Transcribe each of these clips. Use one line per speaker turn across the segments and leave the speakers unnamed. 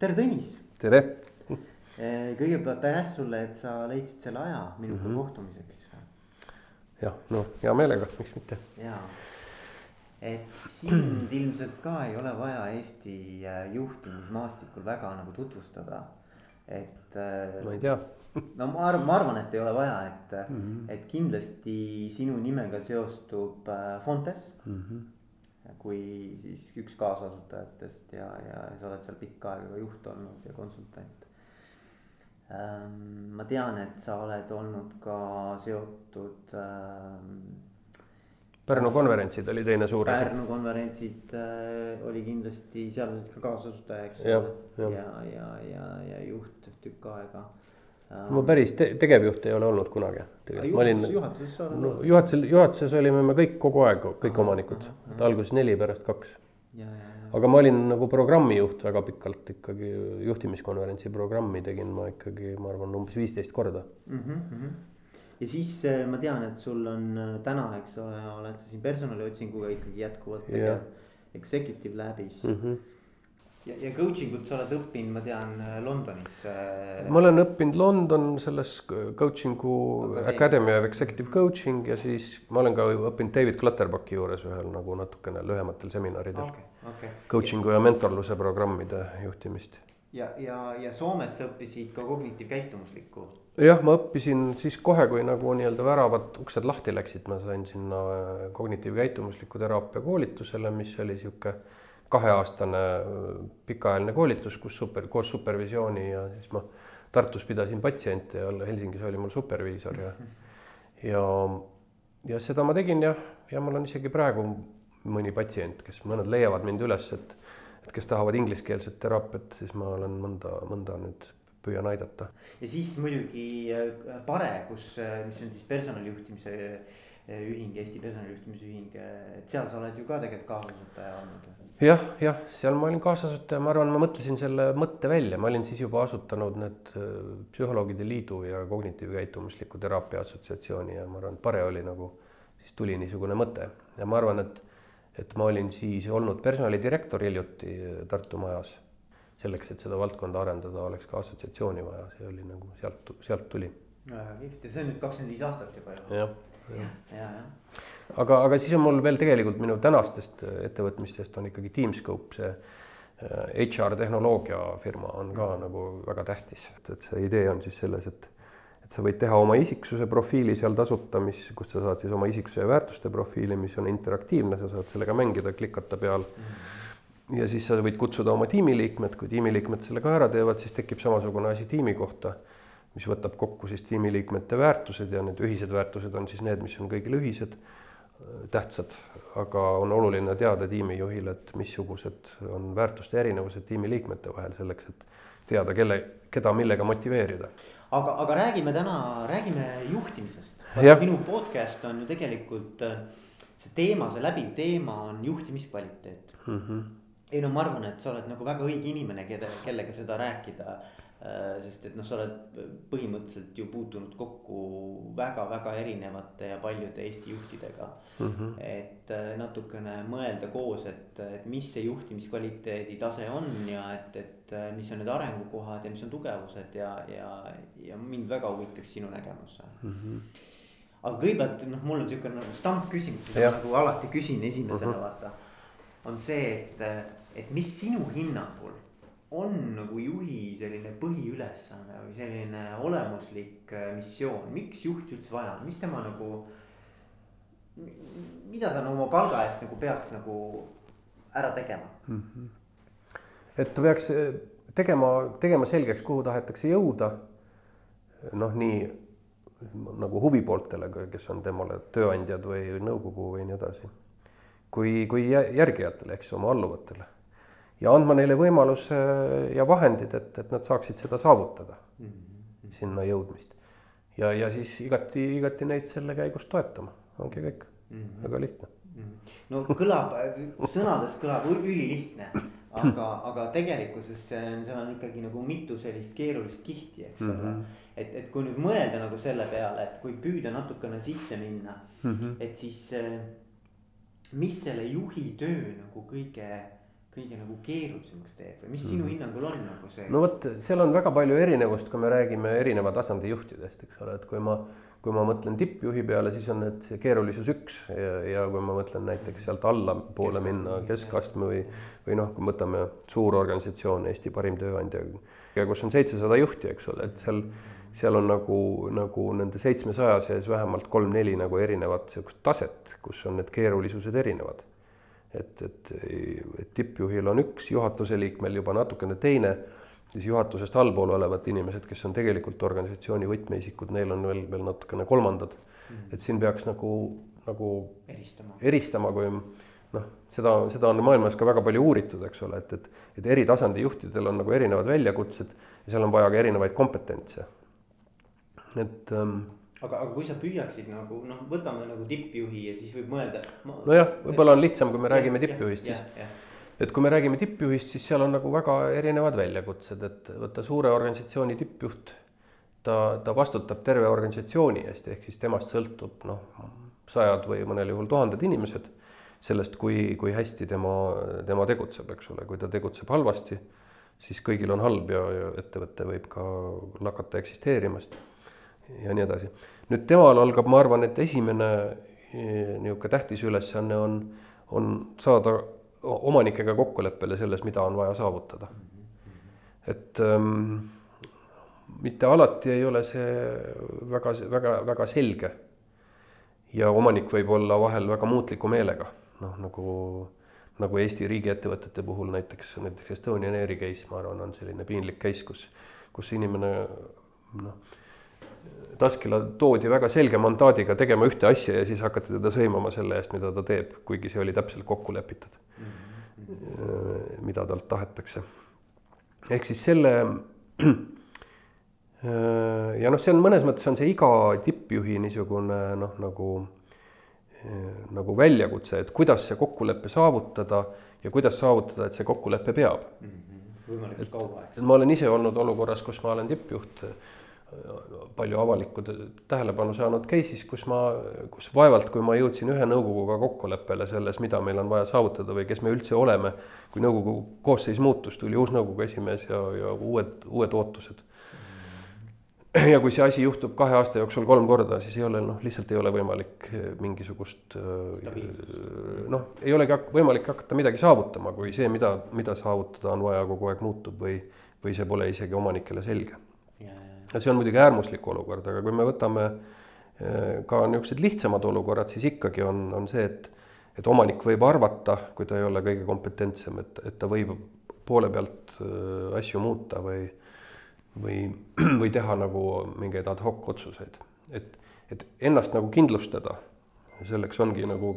tere, Tõnis.
tere.
kõigepealt aitäh sulle, et sa leidsid selle aja minuga mm -hmm. kohtumiseks.
jah, no hea meelega, miks mitte.
ja, et sind ilmselt ka ei ole vaja Eesti äh, juhtimismaastikul väga nagu tutvustada, et.
Ma ei tea
no ma arvan, ma arvan, et ei ole vaja, et mm, -hmm. et kindlasti sinu nimega seostub Fontes mm. -hmm kui siis üks kaasasutajatest ja, ja sa oled seal pikka aega ka juht olnud ja konsultant. Ähm, ma tean, et sa oled olnud ka seotud ähm,.
Pärnu konverentsid oli teine suur
asi. Pärnu konverentsid äh, oli kindlasti, seal olid ka kaasasutaja, eks ole, ja, ja, ja, ja, ja juht tükk aega
ma päris te tegevjuht ei ole olnud kunagi.
juhatuses, juhatuses sa
no,? juhatuses, juhatuses olime me kõik kogu aeg, kõik aha, omanikud, et alguses neli, pärast kaks. aga ma olin nagu programmijuht väga pikalt ikkagi, juhtimiskonverentsi programmi tegin ma ikkagi, ma arvan, umbes viisteist korda mm.
-hmm. ja siis äh, ma tean, et sul on äh, täna, eks ole, oled sa siin personaliotsinguga ikkagi jätkuvalt tegev executive lab'is mm. -hmm ja, ja coaching ut sa oled õppinud, ma tean, Londonis.
Äh, ma olen õppinud London selles coaching'u Academy, of Executive Coaching ja siis ma olen ka õppinud David Clutterbacki juures ühel nagu natukene lühematel seminaridel okay,. Okay. Coaching'u ja mentorluse programmide juhtimist.
ja, ja, ja Soomes sa õppisid ka kognitiivkäitumuslikku?
jah, ma õppisin siis kohe, kui nagu nii-öelda väravad uksed lahti läksid, ma sain sinna kognitiivkäitumusliku teraapia koolitusele, mis oli sihuke kaheaastane pikaajaline koolitus, kus super, koos supervisiooni ja siis ma Tartus pidasin patsiente ja Helsingis oli mul superviisor ja, ja, ja seda ma tegin ja, ja mul on isegi praegu mõni patsient, kes mõned leiavad mind üles, et, et kes tahavad ingliskeelset teraapiat, siis ma olen mõnda, mõnda nüüd püüan aidata.
ja siis muidugi äh, Pare, kus, äh, mis on siis personalijuhtimise ühing, Eesti Personalijuhtimise Ühing, et seal sa oled ju ka tegelikult kaasasutaja olnud.
Jah, jah, seal ma olin kaasasutaja, ma arvan, ma mõtlesin selle mõtte välja, ma olin siis juba asutanud need äh, Psühholoogide Liidu ja Kognitiivkäitumusliku Teraapia Assotsiatsiooni ja ma arvan, et Pare oli nagu, siis tuli niisugune mõte. Ja ma arvan, et, et ma olin siis olnud personalidirektor hiljuti äh, Tartu majas. selleks, et seda valdkonda arendada, oleks ka assotsiatsiooni vaja, see oli nagu sealt, sealt tuli.
väga kihvt. Ja see on nüüd kakskümmend viis aastat juba ju.
jah aga, aga siis on mul veel tegelikult minu tänastest äh, ettevõtmistest on ikkagi Teamscope, see HR äh, tehnoloogiafirma on ka nagu väga tähtis, et, et see idee on siis selles, et et sa võid teha oma isiksuse profiili seal tasuta, mis, kust sa saad siis oma isiksuse ja väärtuste profiili, mis on interaktiivne, sa saad sellega mängida, klikata peal mm. ja siis sa võid kutsuda oma tiimiliikmed, kui tiimiliikmed selle ka ära teevad, siis tekib samasugune asi tiimi kohta mis võtab kokku siis tiimiliikmete väärtused ja need ühised väärtused on siis need, mis on kõigile ühised, tähtsad, aga on oluline teada tiimijuhil, et missugused on väärtuste erinevused tiimiliikmete vahel selleks, et teada, kelle, keda millega motiveerida.
aga, aga räägime täna, räägime juhtimisest. minu podcast on ju tegelikult see teema, see läbiv teema on juhtimiskvaliteet mm. -hmm. ei no ma arvan, et sa oled nagu väga õige inimene, keda, kellega seda rääkida sest et noh, sa oled põhimõtteliselt ju puutunud kokku väga-väga erinevate ja paljude Eesti juhtidega mm. -hmm. et äh, natukene mõelda koos, et, et mis see juhtimiskvaliteedi tase on ja et, et äh, mis on need arengukohad ja mis on tugevused ja, ja, ja mind väga huvitaks sinu nägemus mm. -hmm. aga kõigepealt noh, mul on sihuke nagu stampküsimus, mida nagu alati küsin esimesena mm -hmm. vaata. on see, et, et mis sinu hinnangul on nagu juhi selline põhiülesanne või selline olemuslik äh, missioon, miks juhti üldse vaja on, mis tema nagu. mida ta nagu oma palga eest nagu peaks nagu ära tegema mm? -hmm.
et ta peaks äh, tegema, tegema selgeks, kuhu tahetakse jõuda. noh, nii nagu huvipooltele, kes on temale tööandjad või nõukogu või nii edasi. kui, kui järgijatele, eks oma alluvatele ja andma neile võimaluse ja vahendid, et, et nad saaksid seda saavutada mm, -hmm. sinna jõudmist. ja, ja siis igati, igati neid selle käigus toetama, ongi kõik mm, -hmm. väga lihtne mm. -hmm.
no kõlab, sõnades kõlab ülilihtne, aga, aga tegelikkuses seal on ikkagi nagu mitu sellist keerulist kihti, eks ole mm -hmm. et, et kui nüüd mõelda nagu selle peale, et kui püüda natukene sisse minna mm, -hmm. et siis mis selle juhi töö nagu kõige kõige nagu keerulisemaks teeb või mis sinu mm. hinnangul on nagu see?
no vot, seal on väga palju erinevust, kui me räägime erineva tasandi juhtidest, eks ole, et kui ma, kui ma mõtlen tippjuhi peale, siis on need keerulisus üks ja, ja kui ma mõtlen näiteks sealt allapoole minna keskastme või, või noh, kui võtame suur organisatsioon, Eesti parim tööandja, kus on seitsesada juhti, eks ole, et seal seal on nagu, nagu nende seitsmesaja sees vähemalt kolm-neli nagu erinevat sihukest taset, kus on need keerulisused erinevad et, et, et tippjuhil on üks, juhatuse liikmel juba natukene teine, siis juhatusest allpool olevad inimesed, kes on tegelikult organisatsiooni võtmeisikud, neil on veel, veel natukene kolmandad. Mm.. et siin peaks nagu, nagu
eristama,
eristama, kui noh, seda, seda on maailmas ka väga palju uuritud, eks ole, et, et, et eri tasandi juhtidel on nagu erinevad väljakutsed ja seal on vaja ka erinevaid kompetentse. et ähm,
aga, aga kui sa püüaksid nagu noh, võtame nagu tippjuhi ja siis võib mõelda
nojah, võib-olla on lihtsam, kui me räägime tippjuhist, siis. et kui me räägime tippjuhist, siis seal on nagu väga erinevad väljakutsed, et võtta suure organisatsiooni tippjuht. ta, ta vastutab terve organisatsiooni eest, ehk siis temast sõltub noh, sajad või mõnel juhul tuhanded inimesed. sellest, kui, kui hästi tema, tema tegutseb, eks ole, kui ta tegutseb halvasti, siis kõigil on halb ja, ja ettevõte võib ka lakata eksisteerimast ja nii edasi. nüüd temal algab, ma arvan, et esimene eh, niisugune tähtis ülesanne on, on saada omanikega kokkuleppele selles, mida on vaja saavutada. et ähm, mitte alati ei ole see väga, väga, väga selge. ja omanik võib olla vahel väga muutliku meelega, noh nagu, nagu Eesti riigiettevõtete puhul näiteks, näiteks Estonian Airi case, ma arvan, on selline piinlik case, kus, kus inimene noh Taskila toodi väga selge mandaadiga tegema ühte asja ja siis hakati teda sõimama selle eest, mida ta teeb, kuigi see oli täpselt kokku lepitud mm. -hmm. mida talt tahetakse. ehk siis selle ja noh, see on mõnes mõttes on see iga tippjuhi niisugune noh, nagu nagu väljakutse, et kuidas see kokkulepe saavutada ja kuidas saavutada, et see kokkulepe peab mm.
-hmm. võimalikult kaua, eks.
ma olen ise olnud olukorras, kus ma olen tippjuht palju avalikku tähelepanu saanud case'is, kus ma, kus vaevalt, kui ma jõudsin ühe nõukoguga kokkuleppele selles, mida meil on vaja saavutada või kes me üldse oleme. kui nõukogu koosseis muutus, tuli uus nõukogu esimees ja, ja uued, uued ootused. ja kui see asi juhtub kahe aasta jooksul kolm korda, siis ei ole noh, lihtsalt ei ole võimalik mingisugust noh, ei olegi võimalik hakata midagi saavutama, kui see, mida, mida saavutada on vaja, kogu aeg muutub või, või see pole isegi omanikele selge see on muidugi äärmuslik olukord, aga kui me võtame eh, ka niisugused lihtsamad olukorrad, siis ikkagi on, on see, et et omanik võib arvata, kui ta ei ole kõige kompetentsem, et, et ta võib poole pealt eh, asju muuta või või, või teha nagu mingeid ad hoc otsuseid. et, et ennast nagu kindlustada, selleks ongi nagu,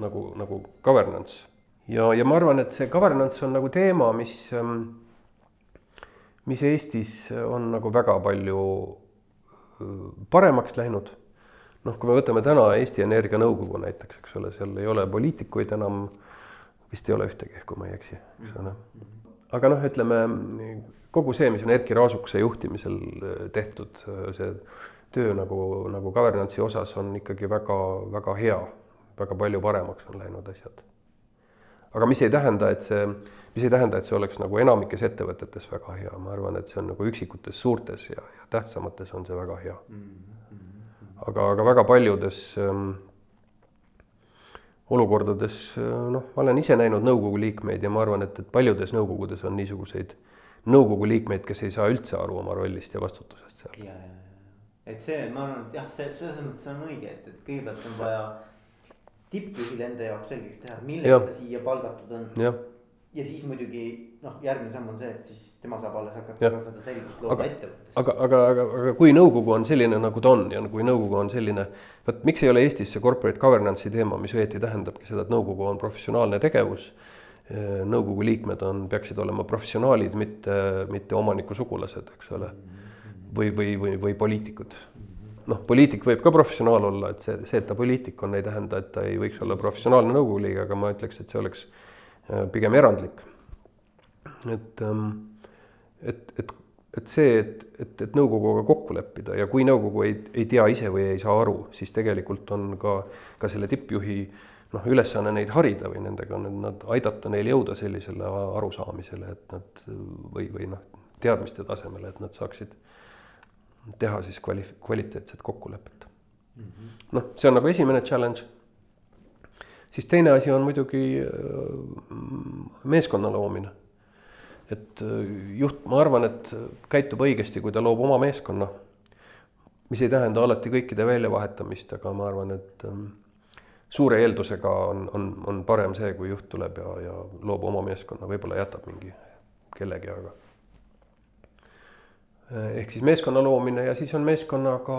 nagu, nagu governance. ja, ja ma arvan, et see governance on nagu teema, mis ähm, mis Eestis on nagu väga palju paremaks läinud. noh, kui me võtame täna Eesti Energia nõukogu näiteks, eks ole, seal ei ole poliitikuid enam, vist ei ole ühtegi, kui ma ei eksi, eks ole. aga noh, ütleme kogu see, mis on Erkki Raasukese juhtimisel tehtud, see töö nagu, nagu governance'i osas on ikkagi väga, väga hea, väga palju paremaks on läinud asjad. Aga mis ei tähenda, et see mis ei tähenda, et see oleks nagu enamikes ettevõtetes väga hea, ma arvan, et see on nagu üksikutes suurtes ja, ja tähtsamates on see väga hea. Aga, aga väga paljudes ähm, olukordades noh, ma olen ise näinud nõukogu liikmeid ja ma arvan, et, et paljudes nõukogudes on niisuguseid nõukogu liikmeid, kes ei saa üldse aru oma rollist ja vastutusest seal.
et see, ma arvan, et jah, see selles mõttes on õige, et, et kõigepealt on vaja tippjuhil enda jaoks selgeks teha, milleks ta siia palgatud on ja siis muidugi noh, järgmine samm on see, et siis tema saab alles hakata ka seda selgust looma ettevõttes.
aga, aga, aga, aga kui nõukogu on selline, nagu ta on ja kui nõukogu on selline, vot miks ei ole Eestis see corporate governance'i teema, mis õieti tähendabki seda, et nõukogu on professionaalne tegevus. nõukogu liikmed on, peaksid olema professionaalid, mitte, mitte omaniku sugulased, eks ole. või, või, või, või poliitikud noh, poliitik võib ka professionaal olla, et see, see, et ta poliitik on, ei tähenda, et ta ei võiks olla professionaalne nõukogu liige, aga ma ütleks, et see oleks Äh, pigem erandlik. et, ähm, et, et, et see, et, et, et nõukoguga kokku leppida ja kui nõukogu ei, ei tea ise või ei saa aru, siis tegelikult on ka, ka selle tippjuhi noh, ülesanne neid harida või nendega on, et nad aidata neil jõuda sellisele arusaamisele, et nad või, või noh, teadmiste tasemele, et nad saaksid teha siis kvali-, kvaliteetset kokkulepet mm -hmm.. noh, see on nagu esimene challenge. siis teine asi on muidugi äh, meeskonna loomine. et äh, juht, ma arvan, et käitub õigesti, kui ta loob oma meeskonna, mis ei tähenda alati kõikide väljavahetamist, aga ma arvan, et ähm, suure eeldusega on, on, on parem see, kui juht tuleb ja, ja loob oma meeskonna, võib-olla jätab mingi kellegi, aga ehk siis meeskonna loomine ja siis on meeskonnaga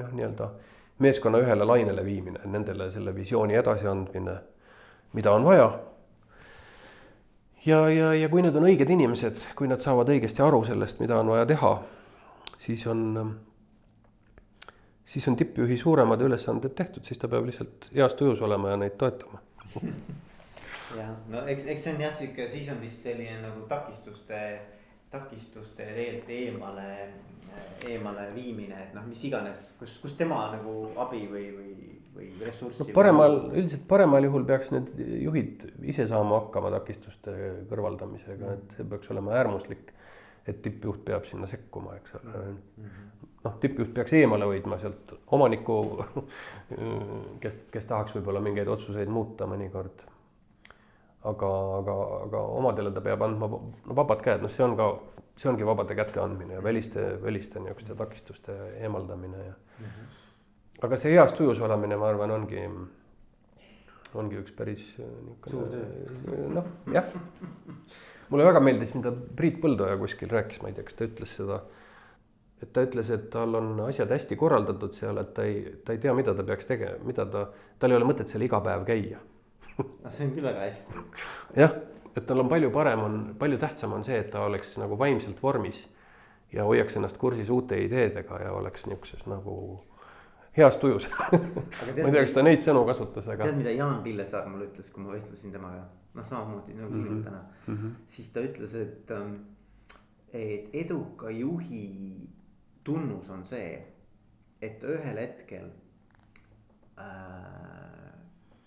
noh, nii-öelda meeskonna ühele lainele viimine, nendele selle visiooni edasiandmine, mida on vaja. ja, ja, ja kui need on õiged inimesed, kui nad saavad õigesti aru sellest, mida on vaja teha, siis on siis on tippjuhi suuremad ülesanded tehtud, siis ta peab lihtsalt heas tujus olema ja neid toetama
jah, no eks, eks see on jah, sihuke, siis on vist selline nagu takistuste, takistuste teelt eemale, eemale viimine, et noh, mis iganes, kus, kus tema nagu abi või, või, või ressurssi
no,. paremal, üldiselt paremal juhul peaks need juhid ise saama hakkama takistuste kõrvaldamisega, et see peaks olema äärmuslik et tippjuht peab sinna sekkuma, eks ole mm -hmm.. noh, tippjuht peaks eemale hoidma sealt omaniku, kes, kes tahaks võib-olla mingeid otsuseid muuta mõnikord. Aga, aga, aga omadele ta peab andma vabad käed, noh, see on ka, see ongi vabade käte andmine ja väliste, väliste niisuguste takistuste eemaldamine ja mm. -hmm. aga see heas tujus olemine, ma arvan, ongi, ongi üks päris niisugune noh, jah mulle väga meeldis, mida Priit Põldoja kuskil rääkis, ma ei tea, kas ta ütles seda, et ta ütles, et tal on asjad hästi korraldatud seal, et ta ei, ta ei tea, mida ta peaks tegema, mida ta, tal ei ole mõtet seal iga päev käia
no see on küll väga hästi.
jah, et tal on palju parem, on palju tähtsam on see, et ta oleks nagu vaimselt vormis ja hoiaks ennast kursis uute ideedega ja oleks niisuguses nagu heas tujus ma ei tea, kas ta neid sõnu kasutas,
aga. tead, mida Jaan Pillesaar mulle ütles, kui ma vestlesin temaga, noh, samamoodi nagu sinuga mm -hmm. täna mm. -hmm. siis ta ütles, et, ähm, et eduka juhi tunnus on see, et ühel hetkel äh,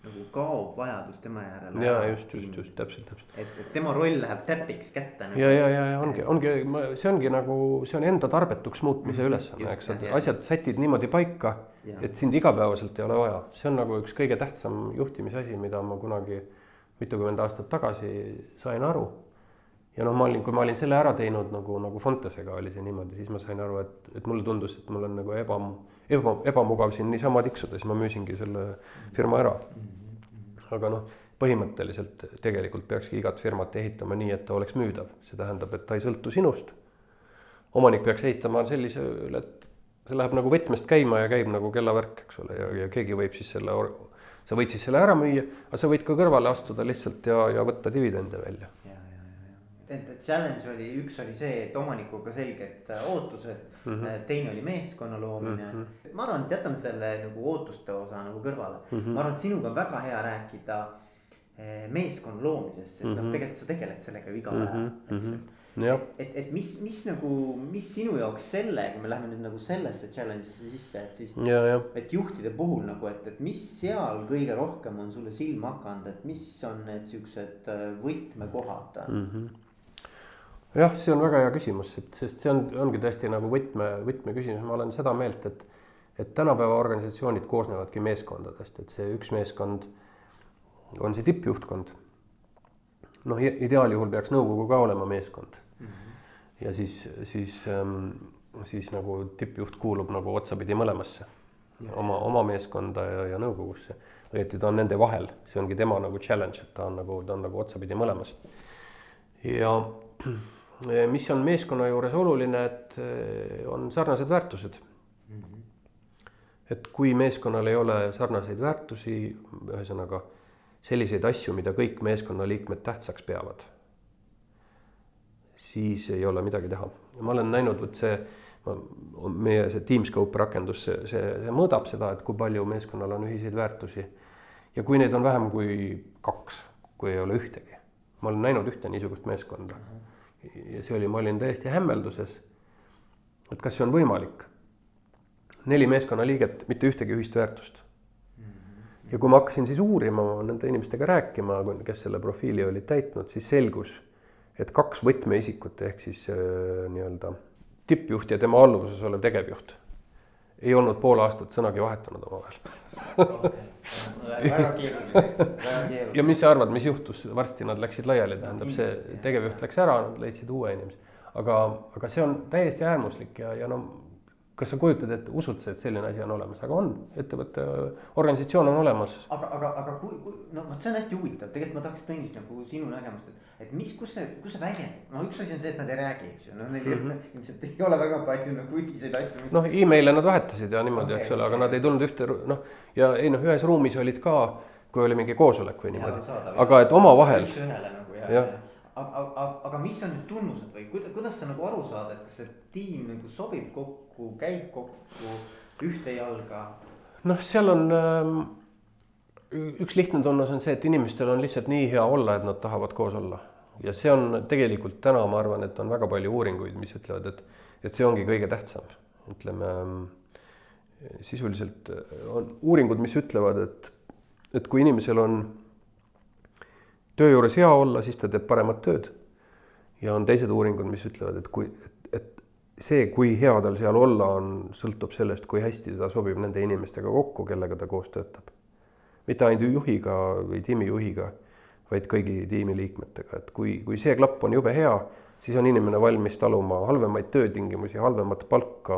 nagu kaob vajadus tema järele.
ja just, just, just täpselt, täpselt.
et, et tema roll läheb täpiks kätte
nagu.. ja, ja, ja, ja ongi, ongi, see ongi nagu, see on enda tarbetuks muutmise mhm, ülesanne, eks, et asjad sätid niimoodi paika. et sind igapäevaselt ei ole vaja, see on nagu üks kõige tähtsam juhtimisasi, mida ma kunagi mitukümmend aastat tagasi sain aru. ja noh, ma olin, kui ma olin selle ära teinud nagu, nagu Fontesega oli see niimoodi, siis ma sain aru, et, et mulle tundus, et mul on nagu eba eba, ebamugav siin niisama tiksuda, siis ma müüsingi selle firma ära. aga noh, põhimõtteliselt tegelikult peakski igat firmat ehitama nii, et ta oleks müüdav, see tähendab, et ta ei sõltu sinust. omanik peaks ehitama sellisele, et see läheb nagu võtmest käima ja käib nagu kellavärk, eks ole, ja, ja keegi võib siis selle, sa võid siis selle ära müüa, aga sa võid ka kõrvale astuda lihtsalt ja, ja võtta dividende välja
et challenge oli, üks oli see, et omanikuga selged äh, ootused mm, -hmm. teine oli meeskonna loomine mm. -hmm. ma arvan, et jätame selle nagu ootuste osa nagu kõrvale mm. -hmm. ma arvan, et sinuga on väga hea rääkida äh, meeskonna loomisest, sest mm -hmm. noh, mhm. tegelikult sa tegeled sellega ju iga päev mm, -hmm. eks ju et, et, et mis, mis nagu, mis sinu jaoks selle, kui me läheme nüüd nagu sellesse challenge'isse sisse, et siis. et juhtide puhul nagu, et, et mis seal kõige rohkem on sulle silma hakanud, et mis on need siuksed võtmekohad mm? -hmm
jah, see on väga hea küsimus, et sest see on, ongi tõesti nagu võtme, võtmeküsimus, ma olen seda meelt, et et tänapäeva organisatsioonid koosnevadki meeskondadest, et see üks meeskond on see tippjuhtkond. noh, ideaaljuhul peaks nõukogu ka olema meeskond mm. -hmm. ja siis, siis, ähm, siis nagu tippjuht kuulub nagu otsapidi mõlemasse, oma, oma meeskonda ja, ja nõukogusse. õieti ta on nende vahel, see ongi tema nagu challenge, et ta on nagu, ta on nagu otsapidi mõlemas. ja mis on meeskonna juures oluline, et eh, on sarnased väärtused mm. -hmm. et kui meeskonnal ei ole sarnaseid väärtusi, ühesõnaga selliseid asju, mida kõik meeskonnaliikmed tähtsaks peavad, siis ei ole midagi teha. ma olen näinud, vot see, meie see Teamscope rakendus, see, see, see mõõdab seda, et kui palju meeskonnal on ühiseid väärtusi. ja kui neid on vähem kui kaks, kui ei ole ühtegi, ma olen näinud ühte niisugust meeskonda mm. -hmm ja see oli, ma olin täiesti hämmelduses, et kas see on võimalik. neli meeskonnaliiget, mitte ühtegi ühist väärtust. ja kui ma hakkasin siis uurima, nende inimestega rääkima, kes selle profiili olid täitnud, siis selgus, et kaks võtmeisikut ehk siis äh, nii-öelda tippjuht ja tema alluvuses olev tegevjuht ei olnud pool aastat sõnagi vahetanud omavahel
väga keeruline, väga keeruline.
ja mis sa arvad, mis juhtus, varsti nad läksid laiali, tähendab see tegevjuht läks ära, nad leidsid uue inimese. aga, aga see on täiesti äärmuslik ja, ja no kas sa kujutad ette, usud sa, et selline asi on olemas, aga on, ettevõte, organisatsioon on olemas.
aga, aga, aga kui, kui no vot, see on hästi huvitav, tegelikult ma tahaks Tõnis nagu sinu nägemust, et, et mis, kus see, kus see väljendub, no üks asi on see, et nad ei räägi, eks ju, no neil mm -hmm. ilmselt ei ole väga palju nagu ühiseid asju.
noh, email'e nad vahetasid ja niimoodi okay,, eks ole, aga nad ei tulnud ühte, noh ja ei noh, ühes ruumis olid ka, kui oli mingi koosolek või niimoodi, aga et omavahel.
üks-ühele nagu jah ja. ja aga, aga, aga mis on need tunnused või kuidas, kuidas sa nagu aru saad, et kas see tiim nagu sobib kokku, käib kokku ühte jalga?
noh, seal on ähm, üks lihtne tunnus on see, et inimestel on lihtsalt nii hea olla, et nad tahavad koos olla. ja see on tegelikult täna, ma arvan, et on väga palju uuringuid, mis ütlevad, et, et see ongi kõige tähtsam, ütleme ähm, sisuliselt on uuringud, mis ütlevad, et, et kui inimesel on töö juures hea olla, siis ta teeb paremat tööd. ja on teised uuringud, mis ütlevad, et kui, et, et see, kui hea tal seal olla on, sõltub sellest, kui hästi ta sobib nende inimestega kokku, kellega ta koos töötab. mitte ainult juhiga või tiimijuhiga, vaid kõigi tiimiliikmetega, et kui, kui see klapp on jube hea, siis on inimene valmis taluma halvemaid töötingimusi, halvemat palka,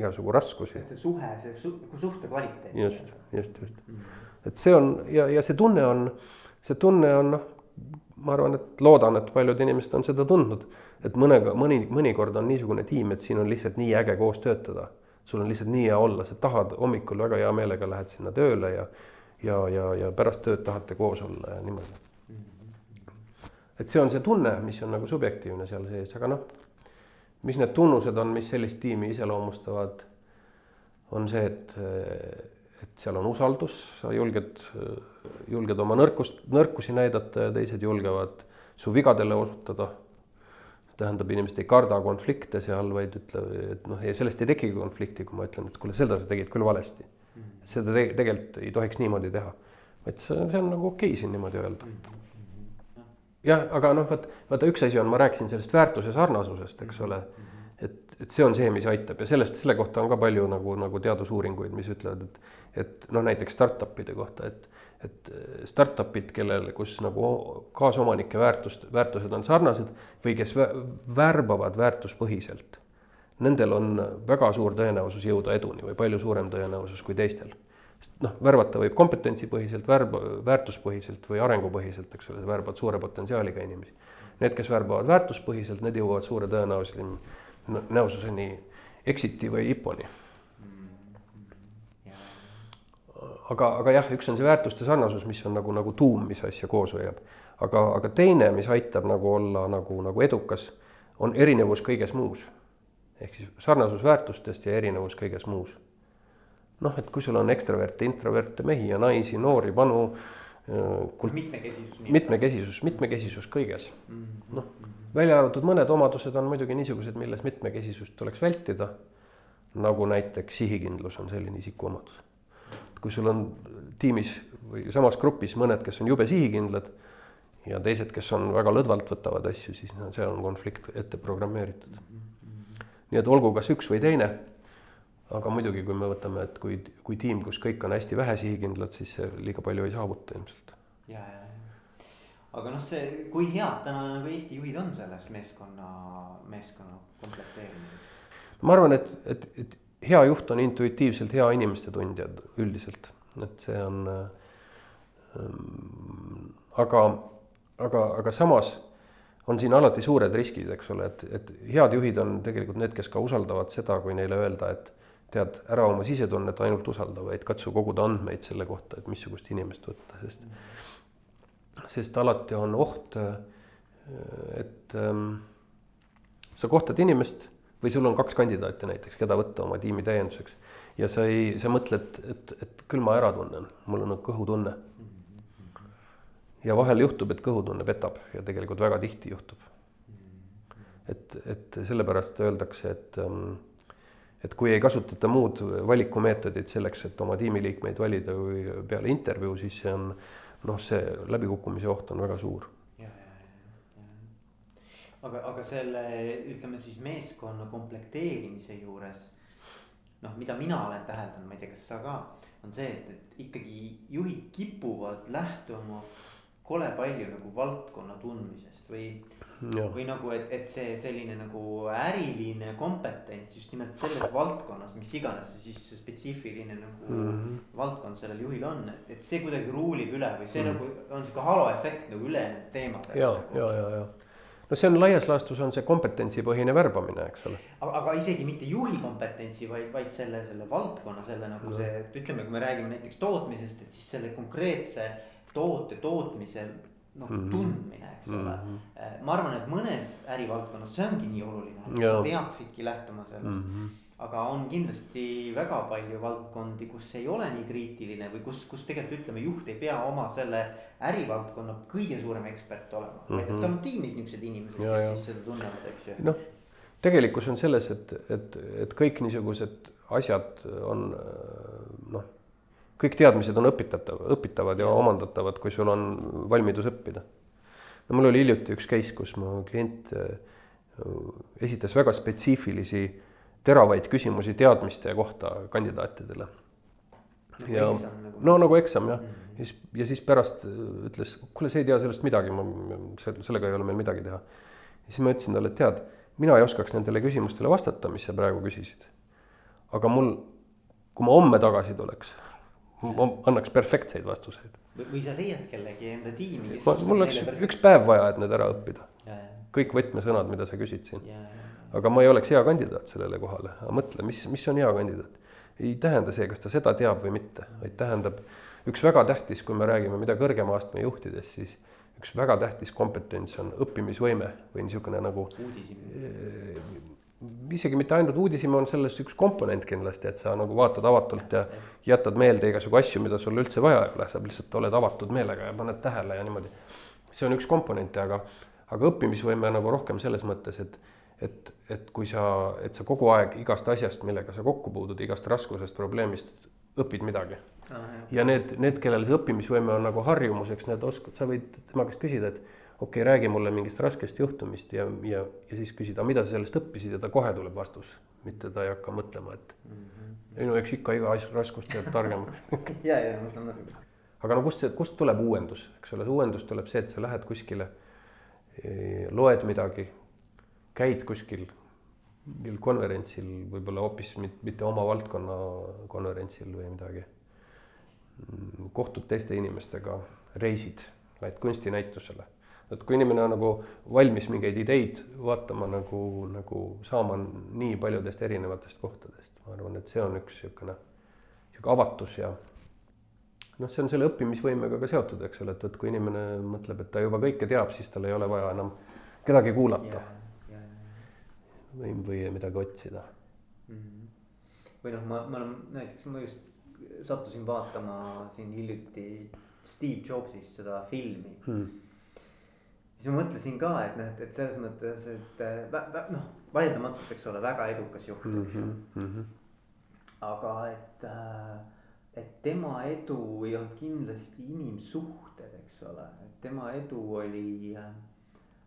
igasugu raskusi.
et see suhe, see su suhte kvaliteet.
just, just, just. et see on ja, ja see tunne on see tunne on noh, ma arvan, et loodan, et paljud inimesed on seda tundnud, et mõnega, mõni, mõnikord on niisugune tiim, et siin on lihtsalt nii äge koos töötada. sul on lihtsalt nii hea olla, sa tahad hommikul väga hea meelega lähed sinna tööle ja ja, ja, ja pärast tööd tahate koos olla ja niimoodi. et see on see tunne, mis on nagu subjektiivne seal sees, aga noh, mis need tunnused on, mis sellist tiimi iseloomustavad, on see, et et seal on usaldus, sa julged, julged oma nõrkust, nõrkusi näidata ja teised julgevad su vigadele osutada. tähendab, inimesed ei karda konflikte seal, vaid ütle, et noh, sellest ei tekigi konflikti, kui ma ütlen, et kuule, seda sa tegid küll valesti. seda te tegelikult ei tohiks niimoodi teha, vaid see, see on nagu okei okay siin niimoodi öelda. jah, aga noh, vot vaata, üks asi on, ma rääkisin sellest väärtuse sarnasusest, eks ole. Et, et see on see, mis aitab ja sellest, selle kohta on ka palju nagu, nagu teadusuuringuid, mis ütlevad, et et noh, näiteks startup'ide kohta, et, et startup'id, kellel, kus nagu kaasomanike väärtust, väärtused on sarnased või kes värbavad väärtuspõhiselt, nendel on väga suur tõenäosus jõuda eduni või palju suurem tõenäosus kui teistel. noh, värvata võib kompetentsipõhiselt, värb, väärtuspõhiselt või arengupõhiselt, eks ole, sa värbad suure potentsiaaliga inimesi. Need, kes värbavad väärtuspõhiselt, need jõuavad suure tõenäosuseni, näosuseni exit'i või IPO-ni aga, aga jah, üks on see väärtuste sarnasus, mis on nagu, nagu tuum, mis asja koos hoiab. aga, aga teine, mis aitab nagu olla nagu, nagu edukas, on erinevus kõiges muus. ehk siis sarnasus väärtustest ja erinevus kõiges muus. noh, et kui sul on ekstraverte, introverte, mehi ja naisi, noori, vanu
kult-. mitmekesisus.
mitmekesisus, mitmekesisus kõiges -hmm.. noh, välja arvatud mõned omadused on muidugi niisugused, milles mitmekesisust tuleks vältida. nagu näiteks sihikindlus on selline isikuomadus kui sul on tiimis või samas grupis mõned, kes on jube sihikindlad ja teised, kes on väga lõdvalt võtavad asju, siis no seal on konflikt ette programmeeritud. nii et olgu kas üks või teine. Aga muidugi, kui me võtame, et kui, kui tiim, kus kõik on hästi vähe sihikindlad, siis liiga palju ei saavuta ilmselt.
ja, ja, ja, aga noh, see, kui head täna nagu Eesti juhid on selles meeskonna, meeskonna komplekteerimises?
ma arvan, et, et, et hea juht on intuitiivselt hea inimeste tundja üldiselt, et see on ähm,. aga, aga, aga samas on siin alati suured riskid, eks ole, et, et head juhid on tegelikult need, kes ka usaldavad seda, kui neile öelda, et tead, ära oma sisetunnet ainult usalda, vaid katsu koguda andmeid selle kohta, et missugust inimest võtta, sest sest alati on oht, et ähm, sa kohtad inimest või sul on kaks kandidaati näiteks, keda võtta oma tiimi täienduseks ja sa ei, sa mõtled, et, et küll ma ära tunnen, mul on kõhutunne. ja vahel juhtub, et kõhutunne petab ja tegelikult väga tihti juhtub. et, et sellepärast öeldakse, et, ähm, et kui ei kasutata muud valikumeetodit selleks, et oma tiimiliikmeid valida või peale intervjuu, siis see on noh, see läbikukkumise oht on väga suur.
aga, aga selle ütleme siis meeskonna komplekteerimise juures noh, mida mina olen täheldanud, ma ei tea, kas sa ka, on see, et, et ikkagi juhid kipuvad lähtuma kole palju nagu valdkonna tundmisest või. Või nagu, et, et see selline nagu äriline kompetents just nimelt selles valdkonnas, mis iganes see siis spetsiifiline nagu mm -hmm. valdkond sellel juhil on, et, et see kuidagi ruulib üle või see mm -hmm. nagu on sihuke haloefekt nagu ülejäänud teemadega.
ja nagu., ja, ja, ja no see on laias laastus on see kompetentsipõhine värbamine, eks ole.
aga, isegi mitte juhi kompetentsi, vaid, vaid selle, selle valdkonna, selle nagu no. see, ütleme, kui me räägime näiteks tootmisest, et siis selle konkreetse toote tootmise noh mm -hmm. tundmine, eks ole mm. -hmm. ma arvan, et mõnes ärivaldkonnas see ongi nii oluline, et ja. sa peaksidki lähtuma sellest mm. -hmm aga on kindlasti väga palju valdkondi, kus ei ole nii kriitiline või kus, kus tegelikult ütleme, juht ei pea oma selle ärivaldkonna kõige suurem ekspert olema mm, -hmm. vaid et tal on tiimis niisugused inimesed, kes ja. siis seda tunnevad, eks ju.
noh, tegelikkus on selles, et, et, et kõik niisugused asjad on noh, kõik teadmised on õpitatav, õpitavad ja, omandatavad, kui sul on valmidus õppida. no mul oli hiljuti üks case, kus mu klient äh, esitas väga spetsiifilisi teravaid küsimusi teadmiste kohta kandidaatidele.
Ja nagu...
no nagu eksam jah mm, -hmm. ja siis, ja siis pärast ütles, kuule, sa ei tea sellest midagi, ma, sellega ei ole meil midagi teha. ja siis ma ütlesin talle, et tead, mina ei oskaks nendele küsimustele vastata, mis sa praegu küsisid. aga mul, kui ma homme tagasi tuleks, ma annaks perfektseid vastuseid.
või sa leiad kellegi enda tiimi.
mul oleks üks päev vaja, et need ära õppida. kõik võtmesõnad, mida sa küsid siin aga ma ei oleks hea kandidaat sellele kohale, aga mõtle, mis, mis on hea kandidaat. ei tähenda see, kas ta seda teab või mitte, vaid tähendab üks väga tähtis, kui me räägime mida kõrgema astme juhtidest, siis üks väga tähtis kompetents on õppimisvõime või niisugune nagu.
uudishimu
isegi mitte ainult uudishimu on selles üks komponent kindlasti, et sa nagu vaatad avatult ja jätad meelde igasugu asju, mida sul üldse vaja ei ole, sa lihtsalt oled avatud meelega ja paned tähele ja niimoodi. see on üks komponente, aga, aga õppimisvõime nagu rohkem selles mõttes, et et, et kui sa, et sa kogu aeg igast asjast, millega sa kokku puutud, igast raskusest, probleemist õpid midagi ah,. ja need, need, kellel see õppimisvõime on nagu harjumuseks, need oskad, sa võid tema käest küsida, et okei okay,, räägi mulle mingist raskest juhtumist ja, ja, ja siis küsida, mida sa sellest õppisid ja ta kohe tuleb vastus. mitte ta ei hakka mõtlema, et mm -hmm. ei no eks ikka iga asja raskust teeb targemaks
ja, ja ma saan aru.
aga no kust see, kust tuleb uuendus, eks ole, see uuendus tuleb see, et sa lähed kuskile, loed midagi käid kuskil mingil konverentsil, võib-olla hoopis mitte oma valdkonna konverentsil või midagi. kohtud teiste inimestega, reisid, lähed kunstinäitusele. Et kui inimene on nagu valmis mingeid ideid vaatama nagu, nagu saama nii paljudest erinevatest kohtadest, ma arvan, et see on üks niisugune, niisugune avatus ja noh, see on selle õppimisvõimega ka seotud, eks ole, et, et kui inimene mõtleb, et ta juba kõike teab, siis tal ei ole vaja enam kedagi kuulata yeah või, või midagi otsida
mm. -hmm. või noh, ma, ma olen näiteks, ma just sattusin vaatama siin hiljuti Steve Jobsist seda filmi hmm. Siis ma mõtlesin ka, et noh, et, et selles mõttes, et noh, vaieldamatult, eks ole, väga edukas juht, eks ju mm -hmm.. aga et, äh, et tema edu ei olnud kindlasti inimsuhted, eks ole, et tema edu oli, äh,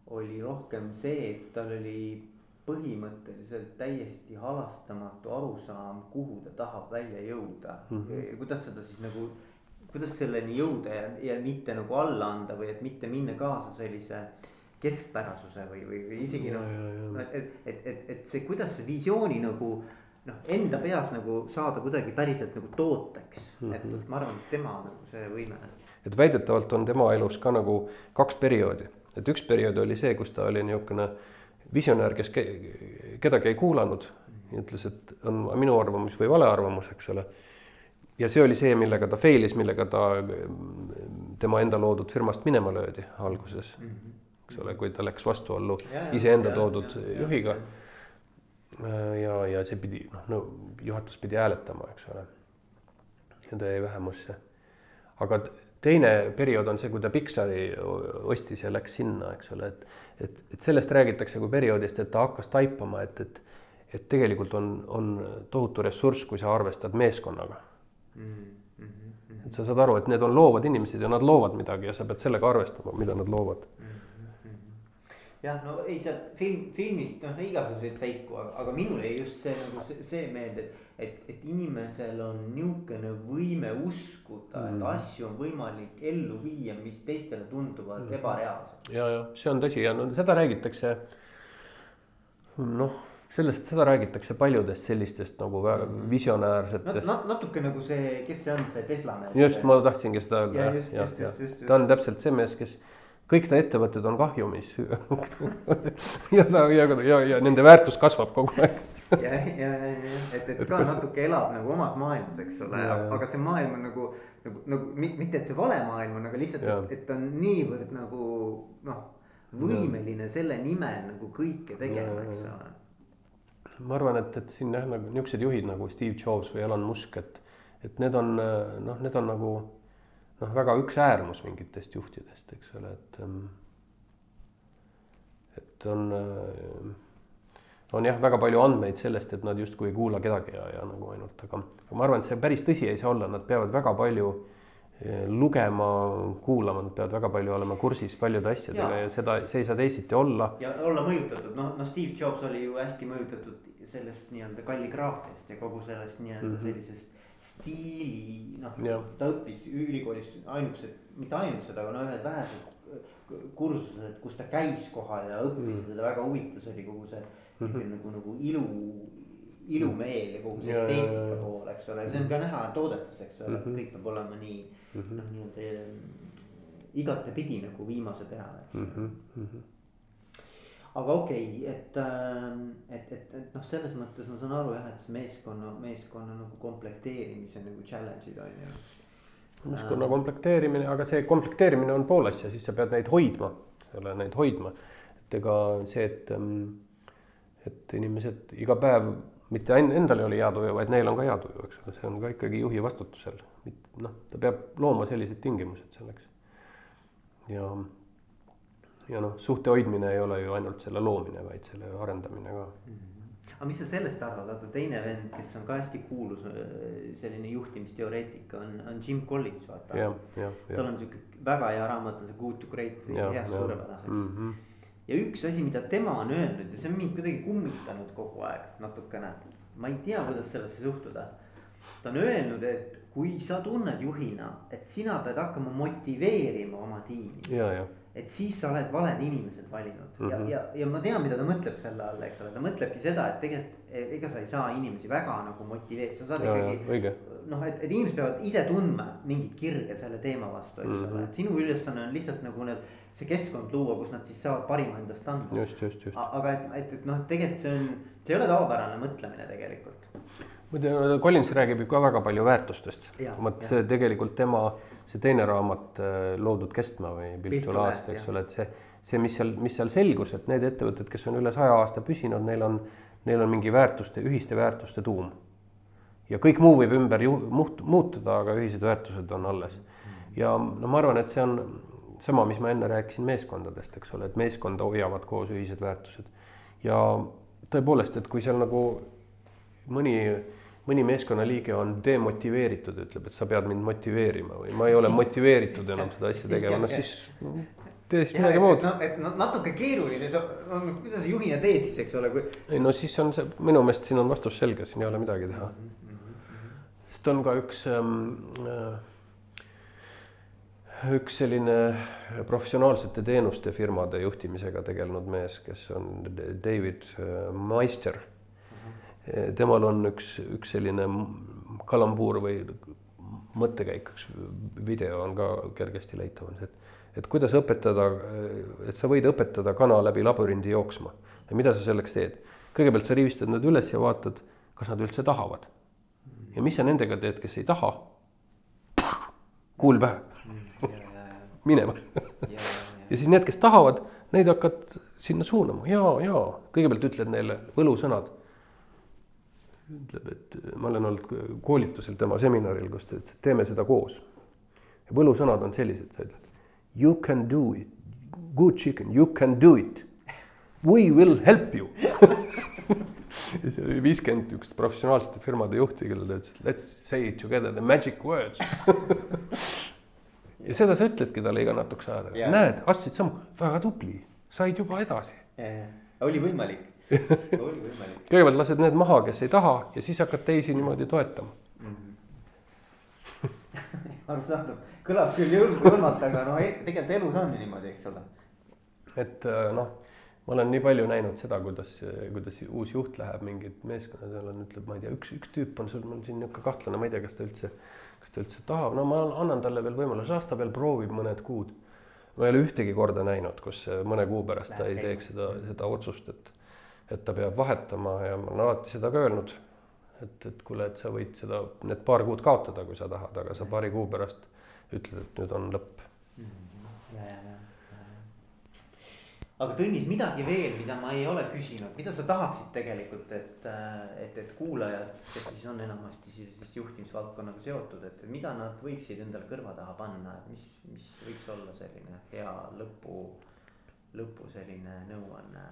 oli rohkem see, et tal oli põhimõtteliselt täiesti halastamatu arusaam, kuhu ta tahab välja jõuda mm. -hmm. kuidas seda siis nagu, kuidas selleni jõuda ja, ja mitte nagu alla anda või et mitte minna kaasa sellise keskpärasuse või, või, või isegi noh, et, et, et, et, et see, kuidas see visiooni nagu noh, enda peas nagu saada kuidagi päriselt nagu tooteks mm, -hmm. et mhm. ma arvan, et tema nagu see võime.
et väidetavalt on tema elus ka nagu kaks perioodi, et üks periood oli see, kus ta oli niisugune visionäär, kes kedagi ei kuulanud ja ütles, et on minu arvamus või vale arvamus, eks ole. Ja see oli see, millega ta failis, millega ta tema enda loodud firmast minema löödi alguses. eks ole, kui ta läks vastuollu iseenda toodud ja, juhiga. ja, ja see pidi noh, no juhatus pidi hääletama, eks ole. ja ta jäi vähemusse. aga teine periood on see, kui ta Pixari ostis ja läks sinna, eks ole, et et, et sellest räägitakse kui perioodist, et ta hakkas taipama, et, et et tegelikult on, on tohutu ressurss, kui sa arvestad meeskonnaga mm. -hmm. Et sa saad aru, et need on loovad inimesed ja nad loovad midagi ja sa pead sellega arvestama, mida nad loovad mm. -hmm.
jah, no ei seal film, filmist noh igasuguseid seiku, aga minule jäi just see nagu see, see meelde, et et, et inimesel on niisugune võime uskuda mm., et asju on võimalik ellu viia, mis teistele tunduvad mm. ebareaalsed.
ja, ja see on tõsi ja no seda räägitakse. noh, sellest, seda räägitakse paljudest sellistest nagu väga mm. visionäärsetest
no,. natuke nagu see, kes see on, see Tesla mees.
just, ma tahtsingi seda öelda. ta on täpselt see mees, kes kõik ta ettevõtted on kahjumis ja ta ja, ja, ja nende väärtus kasvab kogu aeg
ja, ja, ja, ja, et, et ka kas... natuke elab nagu omas maailmas, eks ole, aga see maailm on nagu, nagu, nagu mitte, et see vale maailm on, aga lihtsalt, et, et ta on niivõrd nagu noh, võimeline ja. selle nimel nagu kõike tegema, eks ole.
Ma arvan, et, et siin jah, nagu niisugused juhid nagu Steve Jobs või Elon Musk, et, et need on noh, need on nagu noh, väga üks äärmus mingitest juhtidest, eks ole, et. et on on jah, väga palju andmeid sellest, et nad justkui ei kuula kedagi ja, ja nagu ainult, aga ma arvan, et see päris tõsi ei saa olla, nad peavad väga palju eh, lugema, kuulama, nad peavad väga palju olema kursis paljude asjadega ja, ja seda, see ei saa teisiti olla.
ja olla mõjutatud, noh, noh, Steve Jobs oli ju hästi mõjutatud sellest nii-öelda kalligraafiast ja kogu sellest nii-öelda mm -hmm. sellisest stiili, noh, ta õppis ülikoolis ainukesed, mitte ainukesed, aga no ühed vähesed kursused, kus ta käis kohal ja õppis mm. ja teda väga huvitas oli kogu see mm -hmm. nagu, nagu ilu, ilumeel ja kogu see esteetika pool, eks ole, see on ka näha toodetes, eks ole mm, -hmm. kõik peab olema nii mm noh, nii-öelda igatepidi nagu viimase peale, eks ole. Mm -hmm aga okei okay,, et, et, et, et noh, selles mõttes ma saan aru jah, et see meeskonna, meeskonna nagu komplekteerimise nagu challenge'id on ju.
Meeskonna komplekteerimine, aga see komplekteerimine on pool asja, siis sa pead neid hoidma, selle neid hoidma. et ega see, et, ähm, et inimesed iga päev mitte endal ei ole hea tuju, vaid neil on ka hea tuju, eks ole, see on ka ikkagi juhi vastutusel. noh, ta peab looma sellised tingimused selleks. ja, ja noh, suhte hoidmine ei ole ju ainult selle loomine, vaid selle arendamine ka mm. -hmm
aga mis sa sellest arvad, vaata teine vend, kes on ka hästi kuulus äh, selline juhtimisteoreetik on, on Jim Collins, vaata. tal on sihuke väga hea raamat on see Good to Great või heast suurepäraseks mm. -hmm. Ja üks asi, mida tema on öelnud ja see on mind kuidagi kummitanud kogu aeg natukene. ma ei tea, kuidas sellesse suhtuda. ta on öelnud, et kui sa tunned juhina, et sina pead hakkama motiveerima oma tiimi. et siis sa oled valed inimesed valinud mm -hmm. ja, mhm. ja, ja ma tean, mida ta mõtleb selle all, eks ole, ta mõtlebki seda, et tegelikult ega sa ei saa inimesi väga nagu motiveerida, sa saad ja, ikkagi. noh, et, et inimesed peavad ise tundma mingit kirge selle teema vastu, eks mm -hmm. ole, et sinu ülesanne on lihtsalt nagu need. see keskkond luua, kus nad siis saavad parima endast anda.
just, just, just.
aga et, et, et noh, tegelikult see on, see ei ole tavapärane mõtlemine tegelikult.
muide, Collins räägib ju ka väga palju väärtustest, vot see tegelikult tema see teine raamat äh, Loodud kestma või Piltul aasta, eks ole, et see, see, mis seal, mis seal selgus, et need ettevõtted, kes on üle saja aasta püsinud, neil on, neil on mingi väärtuste, ühiste väärtuste tuum. ja kõik muu võib ümber ju muht-, muutuda, aga ühised väärtused on alles. ja no ma arvan, et see on sama, mis ma enne rääkisin meeskondadest, eks ole, et meeskonda hoiavad koos ühised väärtused. ja tõepoolest, et kui seal nagu mõni mõni meeskonnaliige on demotiveeritud, ütleb, et sa pead mind motiveerima või ma ei ole motiveeritud enam seda asja tegema, noh siis tee siis midagi muud.
no, et no natuke keeruline, sa, no kuidas sa juhina teed siis, eks ole, kui.
ei no siis on see, minu meelest siin on vastus selge, siin ei ole midagi teha. sest on ka üks ähm, äh, üks selline professionaalsete teenuste firmade juhtimisega tegelenud mees, kes on David äh, Meister temal on üks, üks selline kalambuur või mõttekäik, üks video on ka kergesti leitav, on see, et, et kuidas õpetada, et sa võid õpetada kana läbi labürindi jooksma ja mida sa selleks teed. kõigepealt sa rivistad nad üles ja vaatad, kas nad üldse tahavad. ja mis sa nendega teed, kes ei taha? kuul pähe minema ja siis need, kes tahavad, neid hakkad sinna suunama ja, ja kõigepealt ütled neile võlusõnad ütleb, et ma olen olnud koolitusel tema seminaril, kus ta ütles, et teeme seda koos. võlusõnad on sellised, sa ütled you can do it, good chicken, you can do it. We will help you ja seal oli viiskümmend üks professionaalsete firmade juhti, kellele ta ütles, let's say it together the magic words ja seda sa ütledki talle iga natukese aja tagant, näed, astusid sammu, väga tubli, said juba edasi.
oli võimalik oli võimalik.
kõigepealt lased need maha, kes ei taha ja siis hakkad teisi niimoodi toetama mm.
-hmm. Arusaadav, kõlab küll julmalt, aga no tegelikult elus on niimoodi, eks ole.
et noh ma olen nii palju näinud seda, kuidas, kuidas uus juht läheb mingid meeskonnad, seal on, ütleb, ma ei tea, üks, üks tüüp on sul, mul siin niisugune kahtlane, ma ei tea, kas ta üldse, kas ta üldse tahab, no ma annan talle veel võimaluse, las ta veel proovib mõned kuud. ma ei ole ühtegi korda näinud, kus mõne kuu pärast ta ei teeks seda, seda otsust, et, et ta peab vahetama ja ma olen alati seda ka öelnud. Et, et kuule, et sa võid seda, need paar kuud kaotada, kui sa tahad, aga sa paari kuu pärast ütled, et nüüd on lõpp mm. -hmm. ja, ja, ja
aga Tõnis, midagi veel, mida ma ei ole küsinud, mida sa tahaksid tegelikult, et, et, et kuulajad, kes siis on enamasti siis, siis juhtimisvaldkonnaga seotud, et mida nad võiksid endale kõrva taha panna, et mis, mis võiks olla selline hea lõpu, lõpu selline nõuanne?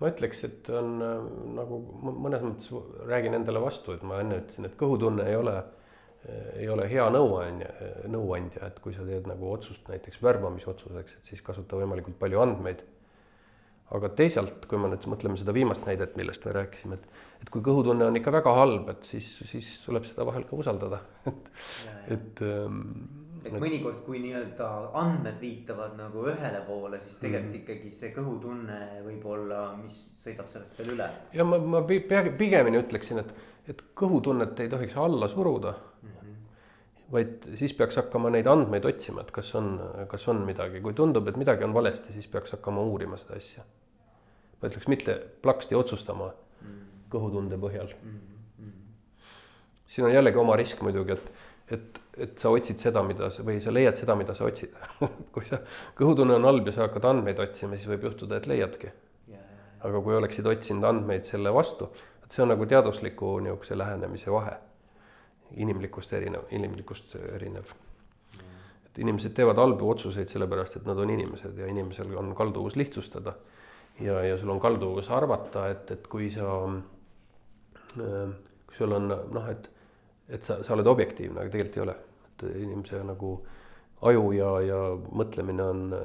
Ma ütleks, et on nagu mõnes mõttes räägin endale vastu, et ma enne ütlesin, et kõhutunne ei ole Äh, ei ole hea nõuandja, nõuandja, et kui sa teed nagu otsust näiteks värbamisotsuseks, et siis kasuta võimalikult palju andmeid. Aga teisalt, kui me nüüd mõtleme seda viimast näidet, millest me rääkisime, et, et kui kõhutunne on ikka väga halb, et siis, siis tuleb seda vahel ka usaldada, et, et ähm,
et mõnikord, kui nii-öelda andmed viitavad nagu ühele poole, siis tegelikult mm. ikkagi see kõhutunne võib-olla, mis sõidab sellest veel üle.
ja ma, ma pigemini ütleksin, et, et kõhutunnet ei tohiks alla suruda vaid siis peaks hakkama neid andmeid otsima, et kas on, kas on midagi, kui tundub, et midagi on valesti, siis peaks hakkama uurima seda asja. ma ütleks mitte plaksti otsustama kõhutunde põhjal. siin on jällegi oma risk muidugi, et, et, et sa otsid seda, mida sa või sa leiad seda, mida sa otsid kui sa, kõhutunne on halb ja sa hakkad andmeid otsima, siis võib juhtuda, et leiadki. aga kui oleksid otsinud andmeid selle vastu, et see on nagu teadusliku niisuguse lähenemise vahe inimlikust erinev, inimlikust erinev. et inimesed teevad halbu otsuseid sellepärast, et nad on inimesed ja inimesel on kalduvus lihtsustada. ja, ja sul on kalduvus arvata, et, et kui sa, äh, kui sul on noh, et, et sa, sa oled objektiivne, aga tegelikult ei ole. et inimese nagu aju ja, ja mõtlemine on äh,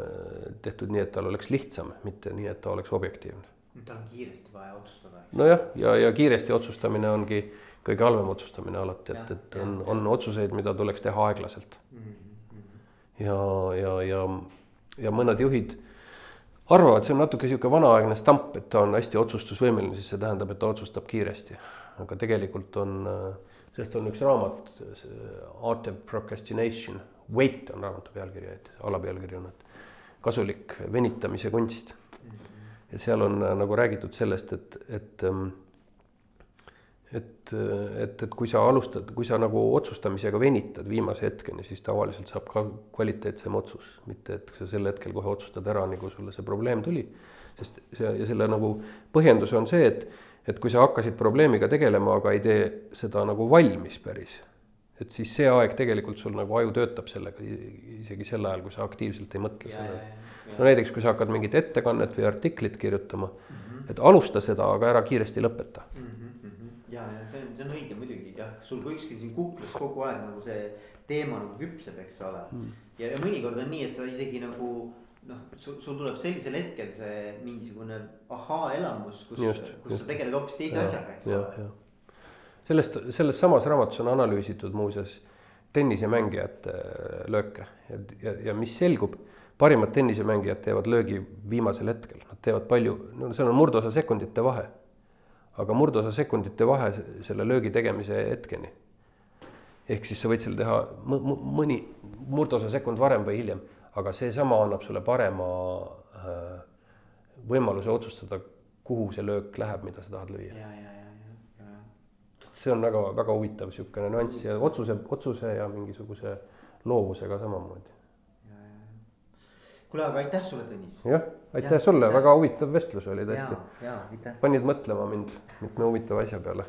tehtud nii, et tal oleks lihtsam, mitte nii, et ta oleks objektiivne.
tal on kiiresti vaja otsustada.
nojah, ja, ja kiiresti otsustamine ongi kõige halvem otsustamine alati, et, et on, on otsuseid, mida tuleks teha aeglaselt. ja, ja, ja, ja mõned juhid arvavad, see on natuke niisugune vanaaegne stamp, et ta on hästi otsustusvõimeline, siis see tähendab, et ta otsustab kiiresti. aga tegelikult on, sellest on üks raamat, Art of Procrastination, Wait on raamatu pealkiri, et alapealkiri on, et kasulik venitamise kunst. ja seal on nagu räägitud sellest, et, et et, et, et kui sa alustad, kui sa nagu otsustamisega venitad viimase hetkeni, siis tavaliselt saab ka kvaliteetsem otsus, mitte et sa sel hetkel kohe otsustad ära, nagu sulle see probleem tuli. sest see ja selle nagu põhjendus on see, et, et kui sa hakkasid probleemiga tegelema, aga ei tee seda nagu valmis päris, et siis see aeg tegelikult sul nagu aju töötab sellega isegi sel ajal, kui sa aktiivselt ei mõtle sellele. no näiteks, kui sa hakkad mingit ettekannet või artiklit kirjutama mm, -hmm. et alusta seda, aga ära kiiresti lõpeta mm. -hmm
see on, õige muidugi jah, sul kuskil siin kuklas kogu aeg nagu see teema nagu küpseb, eks ole. Mm.. ja, ja mõnikord on nii, et sa isegi nagu noh, sul, sul tuleb sellisel hetkel see mingisugune ahaa-elamus, kus, kus just. sa tegeled hoopis teise ja, asjaga, eks ole.
sellest, selles samas raamatus on analüüsitud muuseas tennisemängijate äh, lööke. Ja, ja, ja mis selgub, parimad tennisemängijad teevad löögi viimasel hetkel, nad teevad palju, no seal on murdosa sekundite vahe aga murdosa sekundite vahe selle löögi tegemise hetkeni. ehk siis sa võid seal teha mõni murdosa sekund varem või hiljem, aga seesama annab sulle parema äh, võimaluse otsustada, kuhu see löök läheb, mida sa tahad lüüa. see on väga-väga huvitav niisugune nüanss ja otsuse, otsuse ja mingisuguse loovusega samamoodi
kuule, aga aitäh sulle, Tõnis.
jah, aitäh ja, sulle, väga huvitav vestlus oli tõesti. panid mõtlema mind mitme huvitava asja peale